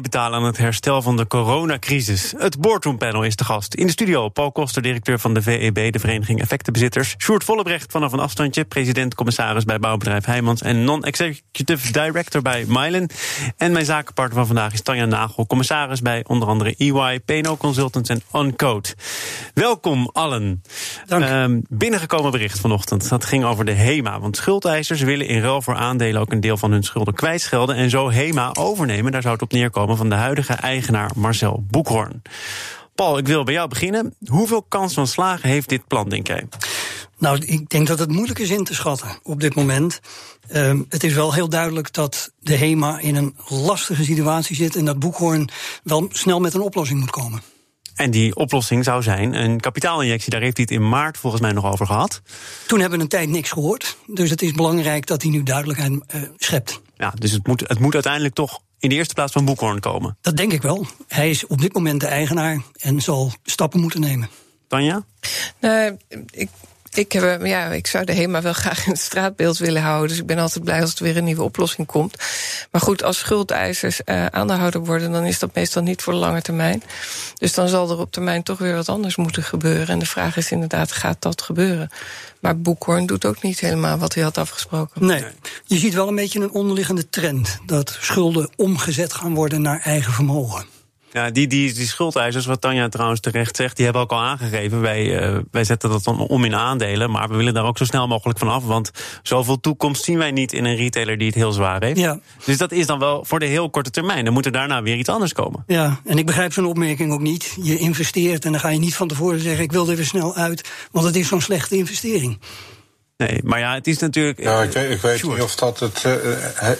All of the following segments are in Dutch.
betalen aan het herstel van de coronacrisis. Het boardroompanel is de gast. In de studio Paul Koster, directeur van de VEB, de Vereniging Effectenbezitters. Sjoerd Vollebrecht vanaf een afstandje, president-commissaris bij bouwbedrijf Heijmans... en non-executive director bij Mylen. En mijn zakenpartner van vandaag is Tanja Nagel, commissaris bij onder andere EY, PNO Consultants en Uncode. Welkom allen. Dank. Uh, binnengekomen bericht vanochtend. Dat ging over de HEMA. Want schuldeisers willen in ruil voor aandelen ook een deel van hun schulden kwijtschelden... en zo HEMA overnemen. Daar zou het op neerkomen van de huidige eigenaar Marcel Boekhoorn. Paul, ik wil bij jou beginnen. Hoeveel kans van slagen heeft dit plan, denk jij? Nou, ik denk dat het moeilijk is in te schatten op dit moment. Uh, het is wel heel duidelijk dat de HEMA in een lastige situatie zit en dat Boekhoorn wel snel met een oplossing moet komen. En die oplossing zou zijn een kapitaalinjectie. Daar heeft hij het in maart volgens mij nog over gehad. Toen hebben we een tijd niks gehoord. Dus het is belangrijk dat hij nu duidelijkheid uh, schept. Ja, dus het moet, het moet uiteindelijk toch in de eerste plaats van Boekhoorn komen. Dat denk ik wel. Hij is op dit moment de eigenaar en zal stappen moeten nemen. Tanja? Nee, ik, ik, heb, ja, ik zou de HEMA wel graag in het straatbeeld willen houden. Dus ik ben altijd blij als er weer een nieuwe oplossing komt. Maar goed, als schuldeisers uh, aandeelhouder worden, dan is dat meestal niet voor de lange termijn. Dus dan zal er op termijn toch weer wat anders moeten gebeuren. En de vraag is inderdaad, gaat dat gebeuren? Maar Boekhoorn doet ook niet helemaal wat hij had afgesproken. Nee, je ziet wel een beetje een onderliggende trend. Dat schulden omgezet gaan worden naar eigen vermogen. Ja, die, die, die schuldeisers, wat Tanja trouwens terecht zegt, die hebben ook al aangegeven. Wij, uh, wij zetten dat dan om in aandelen, maar we willen daar ook zo snel mogelijk van af. Want zoveel toekomst zien wij niet in een retailer die het heel zwaar heeft. Ja. Dus dat is dan wel voor de heel korte termijn. Dan moet er daarna weer iets anders komen. Ja, en ik begrijp zo'n opmerking ook niet. Je investeert en dan ga je niet van tevoren zeggen: ik wil er weer snel uit, want het is zo'n slechte investering. Nee, maar ja, het is natuurlijk. Ja, ik weet, ik weet niet of dat, het, uh,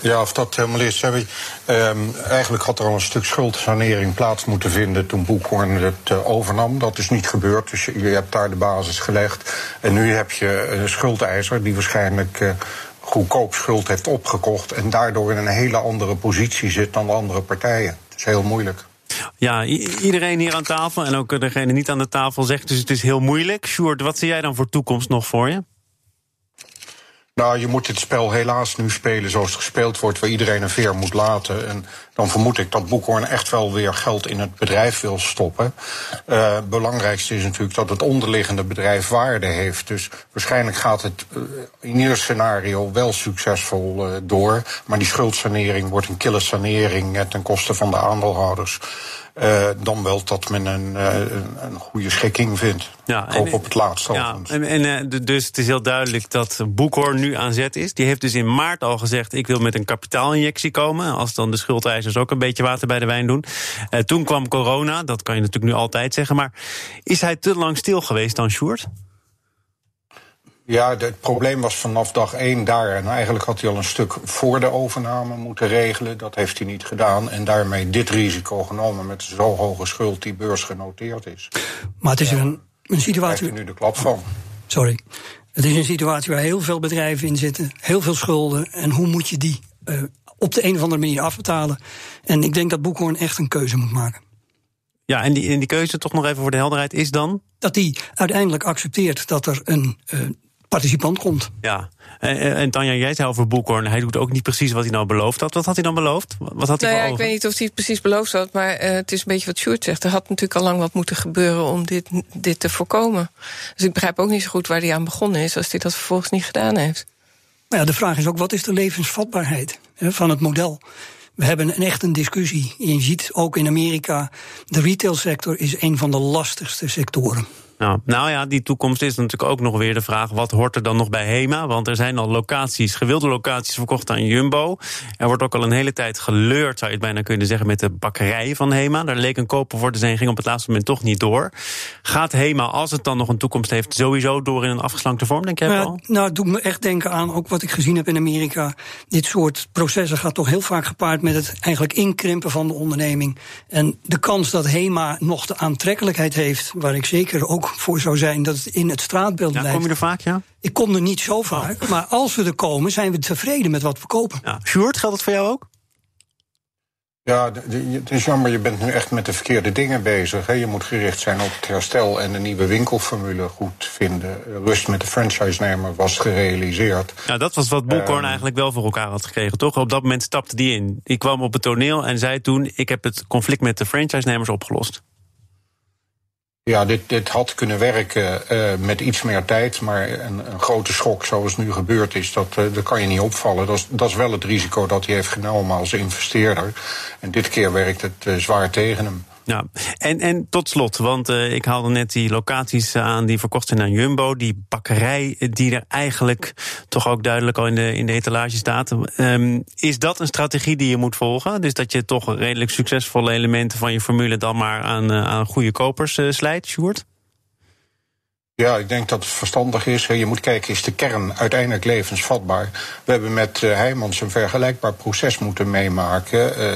ja, of dat helemaal is. Um, eigenlijk had er al een stuk schuldsanering plaats moeten vinden toen Boekhoorn het uh, overnam. Dat is niet gebeurd, dus je, hebt daar de basis gelegd. En nu heb je een schuldeiser die waarschijnlijk. Goedkoop schuld heeft opgekocht en daardoor in een hele andere positie zit dan de andere partijen. Het is heel moeilijk. Ja, iedereen hier aan tafel en ook degene niet aan de tafel zegt dus het is heel moeilijk. Sjoerd, wat zie jij dan voor toekomst nog voor je? Nou, je moet dit spel helaas nu spelen zoals het gespeeld wordt, waar iedereen een veer moet laten. En dan vermoed ik dat Boekhoorn echt wel weer geld in het bedrijf wil stoppen. Uh, het belangrijkste is natuurlijk dat het onderliggende bedrijf waarde heeft. Dus waarschijnlijk gaat het uh, in ieder scenario wel succesvol uh, door. Maar die schuldsanering wordt een kille sanering ten koste van de aandeelhouders. Uh, dan wel dat men een, uh, een goede schikking vindt. Ja, en, Ook op het laatste. Ja, en, en uh, dus het is heel duidelijk dat Boekhoorn nu aan zet is. Die heeft dus in maart al gezegd: ik wil met een kapitaalinjectie komen. Als dan de schuldeisers ook een beetje water bij de wijn doen. toen kwam corona, dat kan je natuurlijk nu altijd zeggen. Maar is hij te lang stil geweest dan Sjoerd? Ja, het probleem was vanaf dag één daar. En eigenlijk had hij al een stuk voor de overname moeten regelen. Dat heeft hij niet gedaan. En daarmee dit risico genomen met zo hoge schuld die beursgenoteerd is. Maar het is ja, een, een situatie. Daar nu de klap van. Sorry. Het is een situatie waar heel veel bedrijven in zitten, heel veel schulden. En hoe moet je die uh, op de een of andere manier afbetalen? En ik denk dat Boekhoorn echt een keuze moet maken. Ja, en die, en die keuze, toch nog even voor de helderheid, is dan? Dat hij uiteindelijk accepteert dat er een. Uh, participant komt. Ja, en, en Tanja, jij zei over Boekhoorn, hij doet ook niet precies wat hij nou beloofd had. Wat had hij dan beloofd? Wat had hij nou ja, ik weet niet of hij het precies beloofd had, maar uh, het is een beetje wat Sjoerd zegt. Er had natuurlijk al lang wat moeten gebeuren om dit, dit te voorkomen. Dus ik begrijp ook niet zo goed waar hij aan begonnen is als hij dat vervolgens niet gedaan heeft. Nou ja, de vraag is ook, wat is de levensvatbaarheid hè, van het model? We hebben een echt een discussie. Je ziet ook in Amerika, de retailsector is een van de lastigste sectoren. Nou, nou ja, die toekomst is natuurlijk ook nog weer de vraag: wat hoort er dan nog bij HEMA? Want er zijn al locaties, gewilde locaties verkocht aan Jumbo. Er wordt ook al een hele tijd geleurd, zou je het bijna kunnen zeggen, met de bakkerij van HEMA. Daar leek een koper voor te zijn, ging op het laatste moment toch niet door. Gaat HEMA, als het dan nog een toekomst heeft, sowieso door in een afgeslankte vorm, denk jij wel? Nou, nou, het doet me echt denken aan ook wat ik gezien heb in Amerika. Dit soort processen gaat toch heel vaak gepaard met het eigenlijk inkrimpen van de onderneming. En de kans dat HEMA nog de aantrekkelijkheid heeft, waar ik zeker ook voor zou zijn dat het in het straatbeeld ja, blijft. Kom je er vaak, ja? Ik kom er niet zo vaak, oh. maar als we er komen, zijn we tevreden met wat we kopen. Ja. Sjoerd, geldt het voor jou ook? Ja, het is jammer, je bent nu echt met de verkeerde dingen bezig. Je moet gericht zijn op het herstel en de nieuwe winkelformule goed vinden. Rust met de franchise-nemer was gerealiseerd. Nou, dat was wat Boekhorn um, eigenlijk wel voor elkaar had gekregen, toch? Op dat moment stapte die in. Die kwam op het toneel en zei toen: Ik heb het conflict met de franchise-nemers opgelost. Ja, dit, dit had kunnen werken uh, met iets meer tijd. Maar een, een, grote schok zoals nu gebeurd is, dat, uh, dat kan je niet opvallen. Dat is, dat is wel het risico dat hij heeft genomen als investeerder. En dit keer werkt het uh, zwaar tegen hem. Ja, en, en tot slot, want uh, ik haalde net die locaties aan die verkocht zijn aan Jumbo. Die bakkerij die er eigenlijk toch ook duidelijk al in de, in de etalage staat. Um, is dat een strategie die je moet volgen? Dus dat je toch redelijk succesvolle elementen van je formule dan maar aan, aan goede kopers slijt, Sjoerd? Ja, ik denk dat het verstandig is. Je moet kijken, is de kern uiteindelijk levensvatbaar? We hebben met Heijmans een vergelijkbaar proces moeten meemaken. Uh,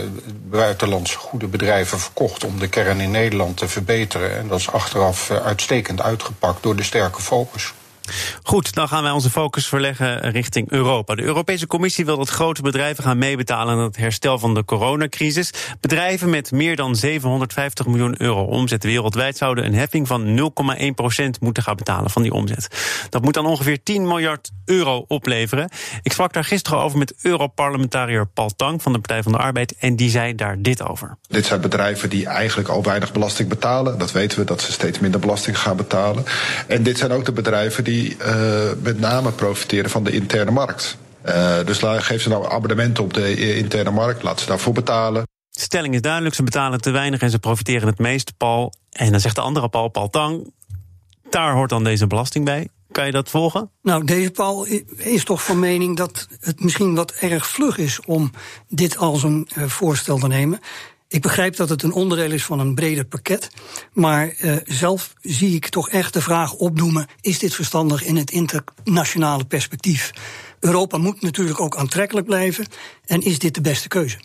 buitenlandse goede bedrijven verkocht om de kern in Nederland te verbeteren. En dat is achteraf uitstekend uitgepakt door de sterke focus. Goed, dan gaan wij onze focus verleggen richting Europa. De Europese Commissie wil dat grote bedrijven gaan meebetalen aan het herstel van de coronacrisis. Bedrijven met meer dan 750 miljoen euro omzet wereldwijd zouden een heffing van 0,1 procent moeten gaan betalen van die omzet. Dat moet dan ongeveer 10 miljard euro opleveren. Ik sprak daar gisteren over met Europarlementariër Paul Tang van de Partij van de Arbeid en die zei daar dit over. Dit zijn bedrijven die eigenlijk al weinig belasting betalen. Dat weten we dat ze steeds minder belasting gaan betalen. En dit zijn ook de bedrijven die die uh, met name profiteren van de interne markt. Uh, dus geef ze nou abonnementen op de interne markt, laat ze daarvoor betalen. De stelling is duidelijk, ze betalen te weinig en ze profiteren het meest, Paul. En dan zegt de andere Paul, Paul Tang, daar hoort dan deze belasting bij. Kan je dat volgen? Nou, deze Paul is toch van mening dat het misschien wat erg vlug is om dit als een voorstel te nemen. Ik begrijp dat het een onderdeel is van een breder pakket. Maar uh, zelf zie ik toch echt de vraag opdoemen: is dit verstandig in het internationale perspectief? Europa moet natuurlijk ook aantrekkelijk blijven. En is dit de beste keuze?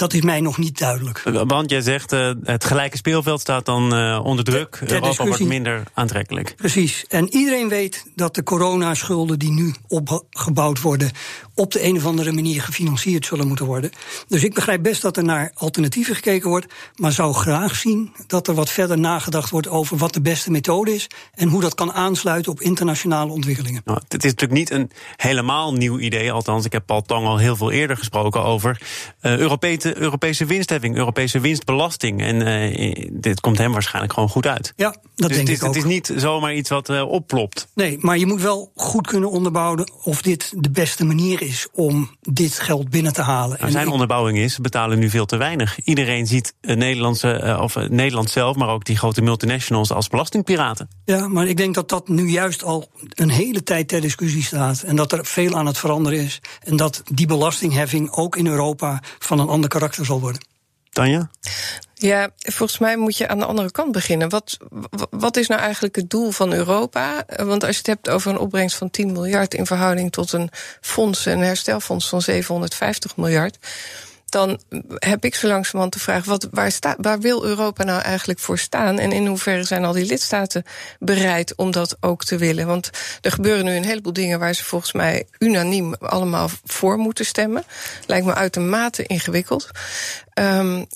Dat is mij nog niet duidelijk. Want jij zegt uh, het gelijke speelveld staat dan uh, onder druk. Ter, ter Europa discussie. wordt minder aantrekkelijk. Precies. En iedereen weet dat de coronaschulden die nu opgebouwd worden op de een of andere manier gefinancierd zullen moeten worden. Dus ik begrijp best dat er naar alternatieven gekeken wordt, maar zou graag zien dat er wat verder nagedacht wordt over wat de beste methode is en hoe dat kan aansluiten op internationale ontwikkelingen. Nou, het is natuurlijk niet een helemaal nieuw idee, althans ik heb Paul Tang al heel veel eerder gesproken over uh, Europese, Europese winstheffing, Europese winstbelasting. En uh, dit komt hem waarschijnlijk gewoon goed uit. Ja, dat dus denk het is, ik ook. Het is niet zomaar iets wat uh, opplopt. Nee, maar je moet wel goed kunnen onderbouwen of dit de beste manier is om dit geld binnen te halen. Nou, zijn onderbouwing is, we betalen nu veel te weinig. Iedereen ziet Nederlandse, of Nederland zelf, maar ook die grote multinationals als belastingpiraten. Ja, maar ik denk dat dat nu juist al een hele tijd ter discussie staat. En dat er veel aan het veranderen is. En dat die belastingheffing ook in Europa van een ander karakter zal worden. Tanja? Ja, volgens mij moet je aan de andere kant beginnen. Wat, wat is nou eigenlijk het doel van Europa? Want als je het hebt over een opbrengst van 10 miljard in verhouding tot een fonds, een herstelfonds van 750 miljard dan heb ik zo langzamerhand de vraag: wat, waar, waar wil Europa nou eigenlijk voor staan? En in hoeverre zijn al die lidstaten bereid om dat ook te willen? Want er gebeuren nu een heleboel dingen waar ze volgens mij unaniem allemaal voor moeten stemmen. Lijkt me uitermate ingewikkeld. Um,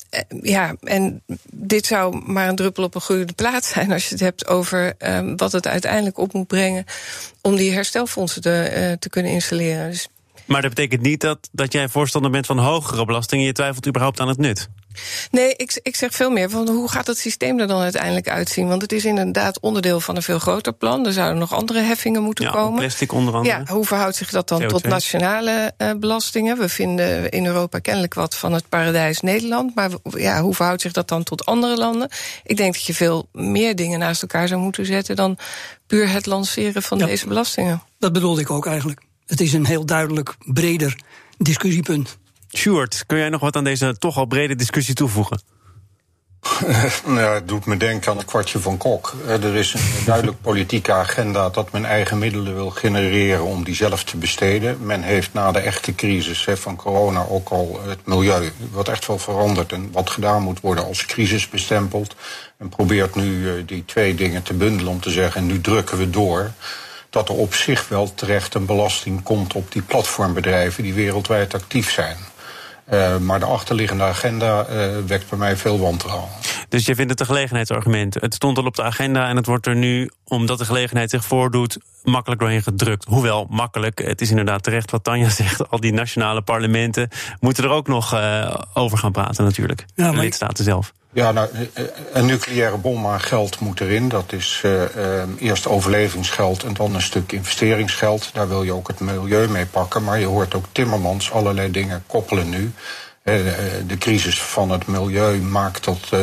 ja, en dit zou maar een druppel op een goede plaats zijn als je het hebt over um, wat het uiteindelijk op moet brengen om die herstelfondsen te, uh, te kunnen installeren. Dus maar dat betekent niet dat, dat jij voorstander bent van hogere belastingen. Je twijfelt überhaupt aan het nut. Nee, ik, ik zeg veel meer van hoe gaat het systeem er dan uiteindelijk uitzien? Want het is inderdaad onderdeel van een veel groter plan. Er zouden nog andere heffingen moeten ja, komen. Plastic onder andere. Ja, hoe verhoudt zich dat dan CO2. tot nationale uh, belastingen? We vinden in Europa kennelijk wat van het paradijs Nederland. Maar ja, hoe verhoudt zich dat dan tot andere landen? Ik denk dat je veel meer dingen naast elkaar zou moeten zetten dan puur het lanceren van ja, deze belastingen. Dat bedoelde ik ook eigenlijk. Het is een heel duidelijk breder discussiepunt. Sjoerd, kun jij nog wat aan deze toch al brede discussie toevoegen? nou, het doet me denken aan het kwartje van Kok. Er is een duidelijk politieke agenda dat men eigen middelen wil genereren om die zelf te besteden. Men heeft na de echte crisis van corona ook al het milieu, wat echt wel veranderd en wat gedaan moet worden als crisis bestempeld. En probeert nu die twee dingen te bundelen om te zeggen, en nu drukken we door dat er op zich wel terecht een belasting komt op die platformbedrijven die wereldwijd actief zijn. Uh, maar de achterliggende agenda uh, wekt bij mij veel wantrouwen. Dus je vindt het een gelegenheidsargument. Het stond al op de agenda en het wordt er nu, omdat de gelegenheid zich voordoet, makkelijk doorheen gedrukt. Hoewel makkelijk, het is inderdaad terecht wat Tanja zegt. Al die nationale parlementen moeten er ook nog uh, over gaan praten, natuurlijk. Ja, de lidstaten zelf. Ja, nou, een nucleaire bom aan geld moet erin. Dat is uh, eerst overlevingsgeld en dan een stuk investeringsgeld. Daar wil je ook het milieu mee pakken. Maar je hoort ook Timmermans allerlei dingen koppelen nu. De crisis van het milieu maakt dat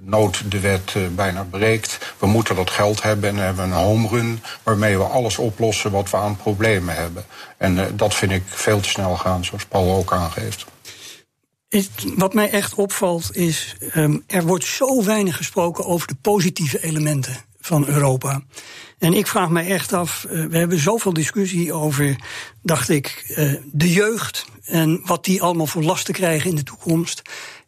nood de wet bijna breekt. We moeten dat geld hebben en hebben een home run waarmee we alles oplossen wat we aan problemen hebben. En dat vind ik veel te snel gaan, zoals Paul ook aangeeft. Wat mij echt opvalt is, um, er wordt zo weinig gesproken over de positieve elementen van Europa. En ik vraag mij echt af, uh, we hebben zoveel discussie over, dacht ik, uh, de jeugd en wat die allemaal voor lasten krijgen in de toekomst.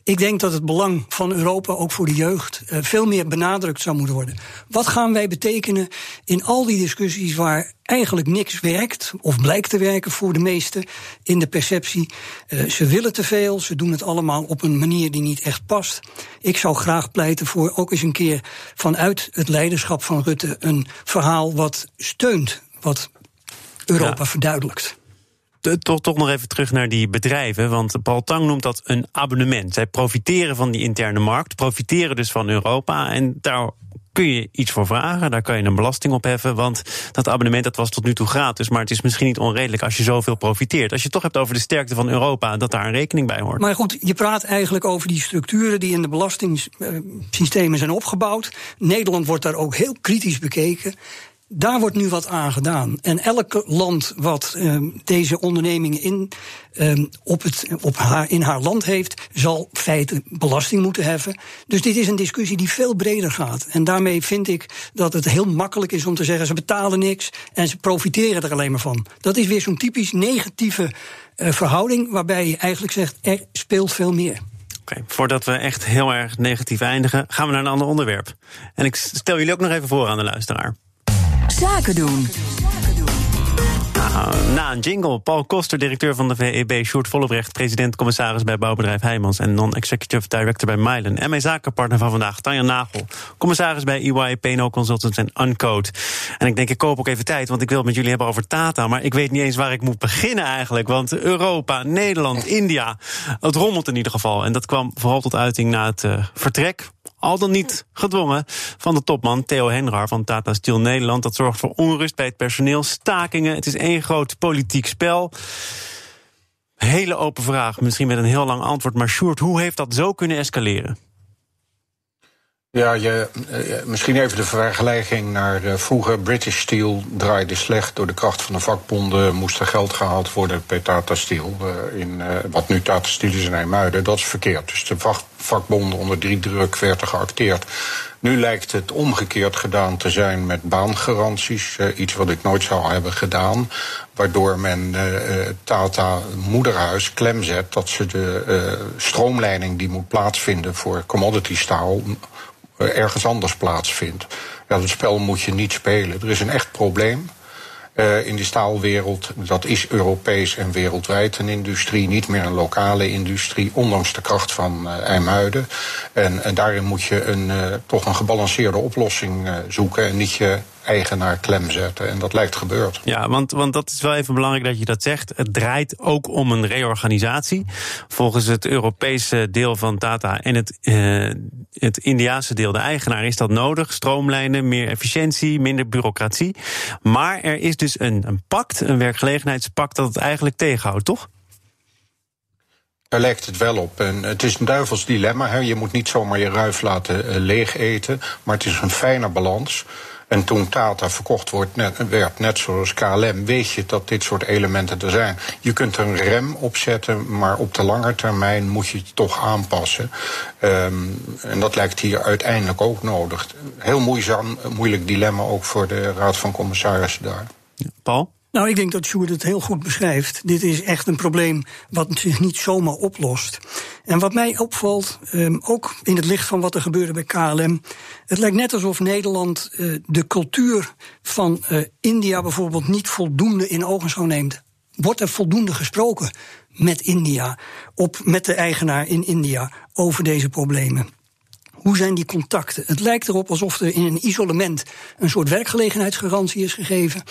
Ik denk dat het belang van Europa ook voor de jeugd uh, veel meer benadrukt zou moeten worden. Wat gaan wij betekenen in al die discussies waar eigenlijk niks werkt, of blijkt te werken voor de meesten in de perceptie? Uh, ze willen te veel, ze doen het allemaal op een manier die niet echt past. Ik zou graag pleiten voor ook eens een keer vanuit het leiderschap van Rutte een verhaal wat steunt, wat Europa ja. verduidelijkt toch, toch nog even terug naar die bedrijven. Want Paul Tang noemt dat een abonnement. Zij profiteren van die interne markt, profiteren dus van Europa. En daar kun je iets voor vragen. Daar kan je een belasting op heffen. Want dat abonnement dat was tot nu toe gratis. Maar het is misschien niet onredelijk als je zoveel profiteert. Als je het toch hebt over de sterkte van Europa, dat daar een rekening bij hoort. Maar goed, je praat eigenlijk over die structuren die in de belastingssystemen zijn opgebouwd. Nederland wordt daar ook heel kritisch bekeken. Daar wordt nu wat aan gedaan. En elk land wat um, deze ondernemingen in, um, op het, op haar, in haar land heeft, zal feiten belasting moeten heffen. Dus dit is een discussie die veel breder gaat. En daarmee vind ik dat het heel makkelijk is om te zeggen: ze betalen niks en ze profiteren er alleen maar van. Dat is weer zo'n typisch negatieve uh, verhouding, waarbij je eigenlijk zegt: er speelt veel meer. Oké, voordat we echt heel erg negatief eindigen, gaan we naar een ander onderwerp. En ik stel jullie ook nog even voor aan de luisteraar. Zaken doen. Nou, na een jingle, Paul Koster, directeur van de VEB, Sjoerd Vollebrecht, president-commissaris bij bouwbedrijf Heijmans en non-executive director bij Mylen. En mijn zakenpartner van vandaag, Tanja Nagel, commissaris bij EY, PNO Consultants en Uncode. En ik denk, ik koop ook even tijd, want ik wil het met jullie hebben over Tata, maar ik weet niet eens waar ik moet beginnen eigenlijk. Want Europa, Nederland, India, het rommelt in ieder geval. En dat kwam vooral tot uiting na het uh, vertrek al dan niet gedwongen, van de topman Theo Henrar van Tata Steel Nederland. Dat zorgt voor onrust bij het personeel, stakingen. Het is één groot politiek spel. Hele open vraag, misschien met een heel lang antwoord. Maar Sjoerd, hoe heeft dat zo kunnen escaleren? Ja, je, uh, misschien even de vergelijking naar vroeger. British Steel draaide slecht door de kracht van de vakbonden. Moest er geld gehaald worden bij Tata Steel. Uh, in, wat nu Tata Steel is in IJmuiden. Dat is verkeerd. Dus de vak, vakbonden onder drie druk werden geacteerd. Nu lijkt het omgekeerd gedaan te zijn met baangaranties. iets wat ik nooit zou hebben gedaan. Waardoor men Tata moederhuis klem zet dat ze de stroomleiding die moet plaatsvinden voor commodity staal ergens anders plaatsvindt. Ja, dat spel moet je niet spelen. Er is een echt probleem. Uh, in die staalwereld. Dat is Europees en wereldwijd een industrie, niet meer een lokale industrie, ondanks de kracht van uh, IJmuiden. En, en daarin moet je een, toch een gebalanceerde oplossing zoeken en niet je eigenaar klem zetten. En dat lijkt gebeurd. Ja, want, want dat is wel even belangrijk dat je dat zegt. Het draait ook om een reorganisatie. Volgens het Europese deel van Tata en het, uh, het Indiaanse deel, de eigenaar, is dat nodig. Stroomlijnen, meer efficiëntie, minder bureaucratie. Maar er is dus een, een pact, een werkgelegenheidspact, dat het eigenlijk tegenhoudt, toch? Daar lijkt het wel op. En het is een duivels dilemma. Hè. Je moet niet zomaar je ruif laten uh, leeg eten. Maar het is een fijne balans. En toen Tata verkocht wordt, net, werd, net zoals KLM, weet je dat dit soort elementen er zijn. Je kunt er een rem op zetten, maar op de lange termijn moet je het toch aanpassen. Um, en dat lijkt hier uiteindelijk ook nodig. Heel moeizaam, moeilijk dilemma ook voor de Raad van Commissarissen daar. Paul? Nou, ik denk dat Sjoerd het heel goed beschrijft. Dit is echt een probleem wat zich niet zomaar oplost. En wat mij opvalt, um, ook in het licht van wat er gebeurde bij KLM. Het lijkt net alsof Nederland uh, de cultuur van uh, India bijvoorbeeld niet voldoende in ogenschouw neemt. wordt er voldoende gesproken met India, op, met de eigenaar in India over deze problemen? Hoe zijn die contacten? Het lijkt erop alsof er in een isolement een soort werkgelegenheidsgarantie is gegeven.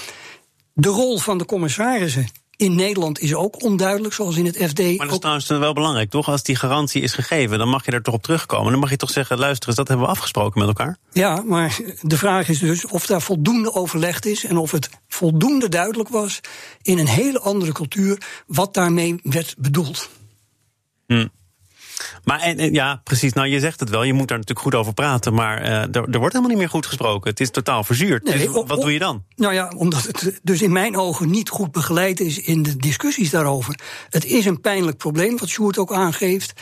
De rol van de commissarissen in Nederland is ook onduidelijk, zoals in het FD. Maar dat is trouwens wel belangrijk, toch? Als die garantie is gegeven, dan mag je er toch op terugkomen. Dan mag je toch zeggen, luister eens, dat hebben we afgesproken met elkaar. Ja, maar de vraag is dus of daar voldoende overlegd is... en of het voldoende duidelijk was in een hele andere cultuur... wat daarmee werd bedoeld. Hm. Maar en, ja, precies. Nou, je zegt het wel. Je moet daar natuurlijk goed over praten. Maar uh, er, er, wordt helemaal niet meer goed gesproken. Het is totaal verzuurd. Nee, dus wat doe je dan? Nou ja, omdat het dus in mijn ogen niet goed begeleid is in de discussies daarover. Het is een pijnlijk probleem, wat Sjoerd ook aangeeft.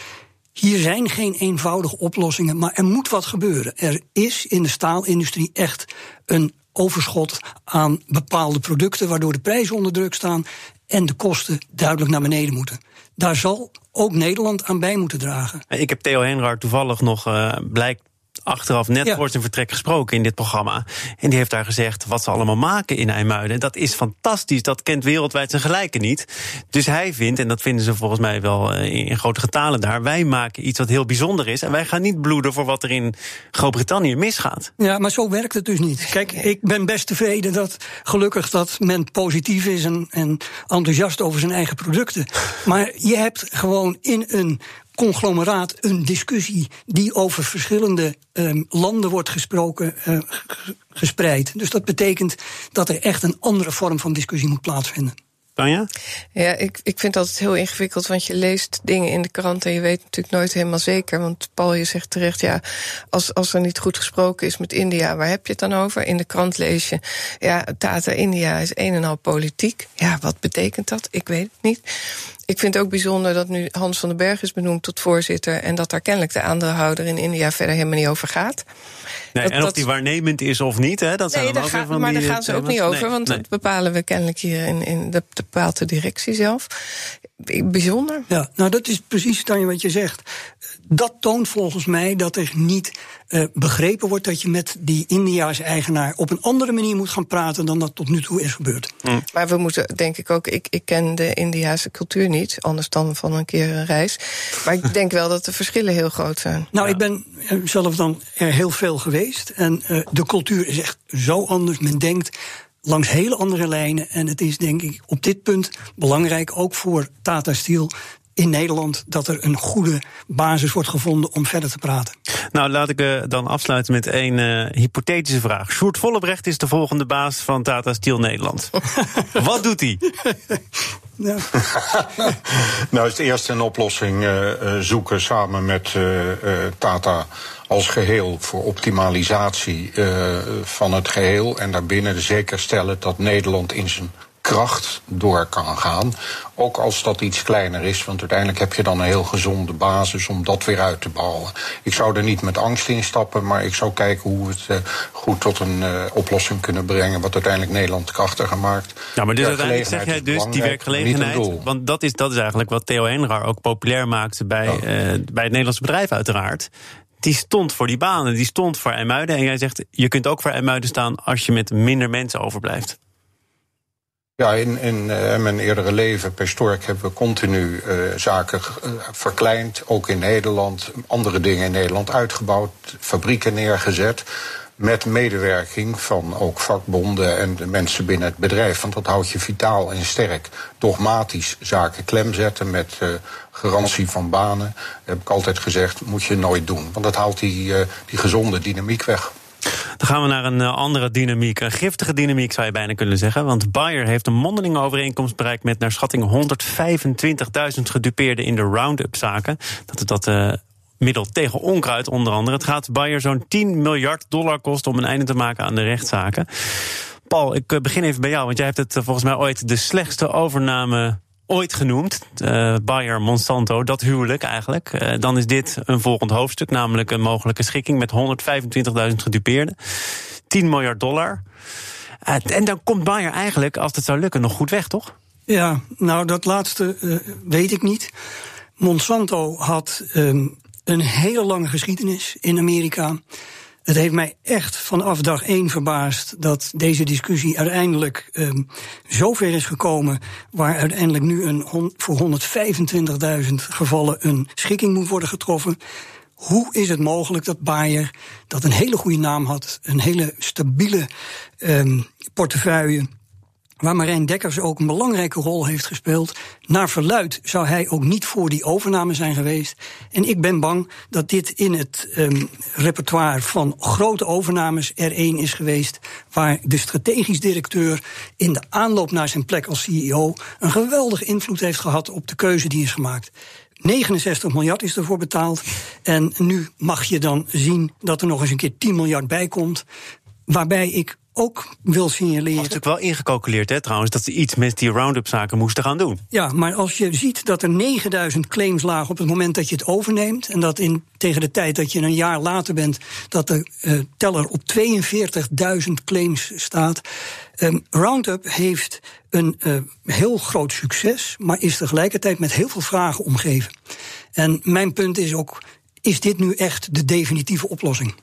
Hier zijn geen eenvoudige oplossingen, maar er moet wat gebeuren. Er is in de staalindustrie echt een overschot aan bepaalde producten, waardoor de prijzen onder druk staan en de kosten duidelijk naar beneden moeten. Daar zal ook Nederland aan bij moeten dragen. Ik heb Theo Henraard toevallig nog, uh, blijkt achteraf net voor zijn vertrek gesproken in dit programma. En die heeft daar gezegd wat ze allemaal maken in IJmuiden. Dat is fantastisch, dat kent wereldwijd zijn gelijke niet. Dus hij vindt, en dat vinden ze volgens mij wel eh, in grote getalen daar... wij maken iets wat heel bijzonder is en wij gaan niet bloeden... voor wat er in Groot-Brittannië misgaat. Ja, maar zo werkt het dus niet. Kijk, ik ben best tevreden dat gelukkig dat men positief is... en, en enthousiast over zijn eigen producten. Maar je hebt gewoon in een conglomeraat een discussie die over verschillende um, landen wordt gesproken, uh, gespreid. Dus dat betekent dat er echt een andere vorm van discussie moet plaatsvinden. Tanja? Ja, ik, ik vind dat altijd heel ingewikkeld, want je leest dingen in de krant en je weet natuurlijk nooit helemaal zeker. Want Paul, je zegt terecht, ja, als, als er niet goed gesproken is met India, waar heb je het dan over? In de krant lees je, ja, Tata India is een en al politiek. Ja, wat betekent dat? Ik weet het niet. Ik vind het ook bijzonder dat nu Hans van den Berg is benoemd tot voorzitter. En dat daar kennelijk de aandeelhouder in India verder helemaal niet over gaat. Nee, en of die waarnemend is of niet, hè? Dat zijn nee, dan ook gaat, maar daar gaan ze ook niet over. want dat bepalen we kennelijk hier in, in de, bepaalde directie zelf. Bijzonder. Ja, nou dat is precies Tanja wat je zegt. Dat toont volgens mij dat er niet uh, begrepen wordt dat je met die Indiaanse eigenaar op een andere manier moet gaan praten dan dat tot nu toe is gebeurd. Mm. Maar we moeten, denk ik ook, ik, ik ken de Indiaanse cultuur niet, anders dan van een keer een reis. Maar ik denk wel dat de verschillen heel groot zijn. Nou, ik ben zelf dan er heel veel geweest. En uh, de cultuur is echt zo anders. Men denkt langs hele andere lijnen. En het is denk ik op dit punt belangrijk, ook voor Tata Steel, in Nederland dat er een goede basis wordt gevonden om verder te praten. Nou, laat ik uh, dan afsluiten met een uh, hypothetische vraag. Sjoerd Vollebrecht is de volgende baas van Tata Steel Nederland. Wat doet hij? Ja. nou, is het eerst een oplossing uh, zoeken samen met Tata als geheel voor optimalisatie van het geheel. En daarbinnen zeker stellen dat Nederland in zijn kracht door kan gaan. Ook als dat iets kleiner is, want uiteindelijk heb je dan een heel gezonde basis om dat weer uit te bouwen. Ik zou er niet met angst in stappen, maar ik zou kijken hoe we het uh, goed tot een uh, oplossing kunnen brengen, wat uiteindelijk Nederland krachtiger maakt. Ja, maar dus uiteindelijk zeg jij dus die werkgelegenheid, want dat is, dat is eigenlijk wat Theo Henraar ook populair maakte bij, ja. uh, bij het Nederlandse bedrijf uiteraard die stond voor die banen, die stond voor IJmuiden. En jij zegt, je kunt ook voor IJmuiden staan als je met minder mensen overblijft. Ja, in, in uh, mijn eerdere leven bij Stork hebben we continu uh, zaken uh, verkleind. Ook in Nederland, andere dingen in Nederland uitgebouwd, fabrieken neergezet. Met medewerking van ook vakbonden en de mensen binnen het bedrijf. Want dat houdt je vitaal en sterk. Dogmatisch zaken klem zetten met garantie van banen. heb ik altijd gezegd, moet je nooit doen. Want dat haalt die, die gezonde dynamiek weg. Dan gaan we naar een eh, andere dynamiek. Een giftige dynamiek zou je bijna kunnen zeggen. Want Bayer heeft een mondelinge overeenkomst bereikt met naar schatting 125.000 gedupeerden in de Roundup-zaken. Dat het dat. Uh, middel tegen onkruid onder andere. Het gaat Bayer zo'n 10 miljard dollar kosten om een einde te maken aan de rechtszaken. Paul, ik eh, begin even bij jou, want jij hebt het volgens mij ooit de slechtste overname ooit genoemd. Uh, Bayer Monsanto, dat huwelijk eigenlijk. Uh, dan is dit een volgend hoofdstuk, namelijk een mogelijke schikking met 125.000 gedupeerden. 10 miljard dollar. Uh, en dan komt Bayer eigenlijk, als het zou lukken, nog goed weg, toch? Ja, nou dat laatste weet ik niet. Monsanto had um, een hele lange geschiedenis in Amerika. Het heeft mij echt vanaf dag één verbaasd dat deze discussie uiteindelijk um, zover is gekomen. waar uiteindelijk nu een voor 125.000 gevallen een schikking moet worden getroffen. Hoe is het mogelijk dat Bayer, dat een hele goede naam had, een hele stabiele um, portefeuille waar Marijn Dekkers ook een belangrijke rol heeft gespeeld. Naar verluid zou hij ook niet voor die overname zijn geweest. En ik ben bang dat dit in het um, repertoire van grote overnames er één is geweest. waar de strategisch directeur in de aanloop naar zijn plek als CEO. een geweldige invloed heeft gehad op de keuze die is gemaakt. 69 miljard is ervoor betaald. En nu mag je dan zien dat er nog eens een keer 10 miljard bij komt. Waarbij ik ook wil signaleren. Het is natuurlijk wel ingecalculeerd, hè, trouwens, dat ze iets met die Roundup-zaken moesten gaan doen. Ja, maar als je ziet dat er 9000 claims lagen op het moment dat je het overneemt. en dat in, tegen de tijd dat je een jaar later bent. dat de uh, teller op 42.000 claims staat. Um, Roundup heeft een uh, heel groot succes, maar is tegelijkertijd met heel veel vragen omgeven. En mijn punt is ook: is dit nu echt de definitieve oplossing?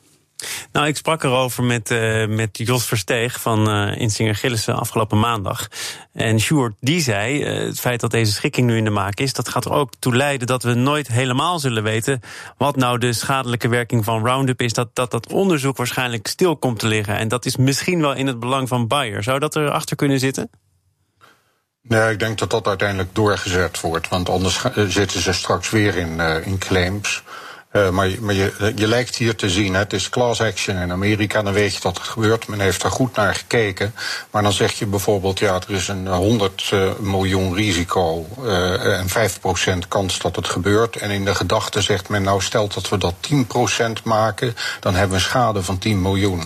Nou, ik sprak erover met, uh, met Jos Versteeg van uh, Insinger Gillissen afgelopen maandag. En Sjoerd, die zei, uh, het feit dat deze schikking nu in de maak is... dat gaat er ook toe leiden dat we nooit helemaal zullen weten... wat nou de schadelijke werking van Roundup is. Dat dat, dat onderzoek waarschijnlijk stil komt te liggen. En dat is misschien wel in het belang van Bayer. Zou dat erachter kunnen zitten? Nee, ik denk dat dat uiteindelijk doorgezet wordt. Want anders zitten ze straks weer in, in claims... Uh, maar maar je, je lijkt hier te zien, hè, het is class action in Amerika, dan weet je dat het gebeurt. Men heeft er goed naar gekeken. Maar dan zeg je bijvoorbeeld, ja, er is een 100 uh, eh, miljoen risico uh, en 5% kans dat het gebeurt. En in de gedachte zegt men, nou stelt dat we dat 10% maken, dan hebben we een schade van 10 miljoen.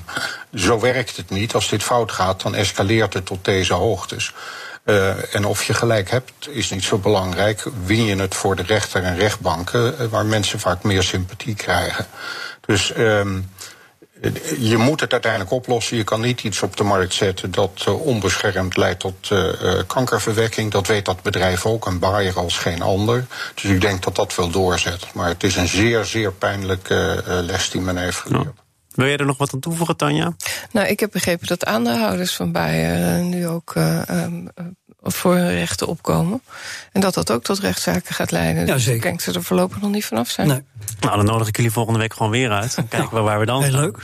Zo werkt het niet. Als dit fout gaat, dan escaleert het tot deze hoogtes. Uh, en of je gelijk hebt, is niet zo belangrijk. Win je het voor de rechter en rechtbanken, uh, waar mensen vaak meer sympathie krijgen. Dus um, je moet het uiteindelijk oplossen. Je kan niet iets op de markt zetten dat onbeschermd leidt tot kankerverwekking. Dat weet dat bedrijf ook, een Bayer als geen ander. Dus ik denk dat dat wel doorzet. Maar het is een zeer, zeer pijnlijke les die men heeft geleerd. Wil jij er nog wat aan toevoegen, Tanja? Nou, ik heb begrepen dat aandeelhouders van Bayer uh, nu ook uh, um, voor hun rechten opkomen. En dat dat ook tot rechtszaken gaat leiden. Ja, dus zeker. ik denk dat ze er voorlopig nog niet vanaf zijn. Nee. Nou, dan nodig ik jullie volgende week gewoon weer uit. Dan kijken we waar we dan Heel leuk.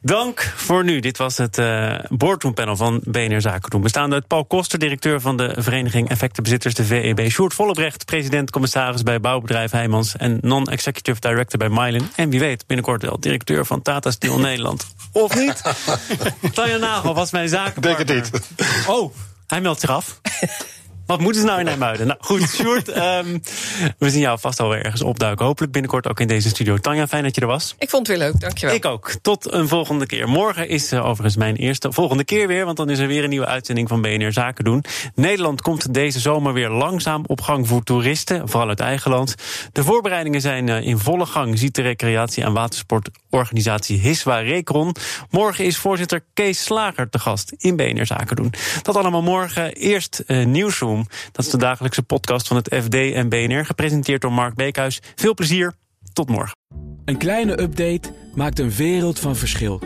Dank voor nu. Dit was het uh, boardroompanel van BNR Zaken doen. Bestaande uit Paul Koster, directeur van de Vereniging Effectenbezitters, de VEB. Sjoerd Vollebrecht, president-commissaris bij bouwbedrijf Heijmans... en non-executive director bij Mylan. En wie weet, binnenkort wel directeur van Tata Steel Nederland. Of niet? Tanja Nagel was mijn zakenpartner. Denk het niet. Oh, hij meldt zich af. Wat moeten ze nou in Nijmuiden? Nou goed, Sjoerd, um, we zien jou vast alweer ergens opduiken. Hopelijk binnenkort ook in deze studio. Tanja, fijn dat je er was. Ik vond het weer leuk, dankjewel. Ik ook. Tot een volgende keer. Morgen is uh, overigens mijn eerste volgende keer weer... want dan is er weer een nieuwe uitzending van BNR Zaken doen. Nederland komt deze zomer weer langzaam op gang voor toeristen... vooral uit eigen land. De voorbereidingen zijn uh, in volle gang... ziet de recreatie- en watersportorganisatie Hiswa Recron. Morgen is voorzitter Kees Slager te gast in BNR Zaken doen. Dat allemaal morgen. Eerst uh, Nieuwsroom dat is de dagelijkse podcast van het FD en BNR, gepresenteerd door Mark Beekhuis. Veel plezier, tot morgen. Een kleine update maakt een wereld van verschil.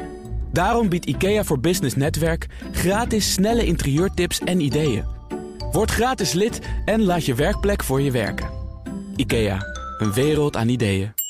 Daarom biedt IKEA voor Business Netwerk gratis snelle interieurtips en ideeën. Word gratis lid en laat je werkplek voor je werken. IKEA, een wereld aan ideeën.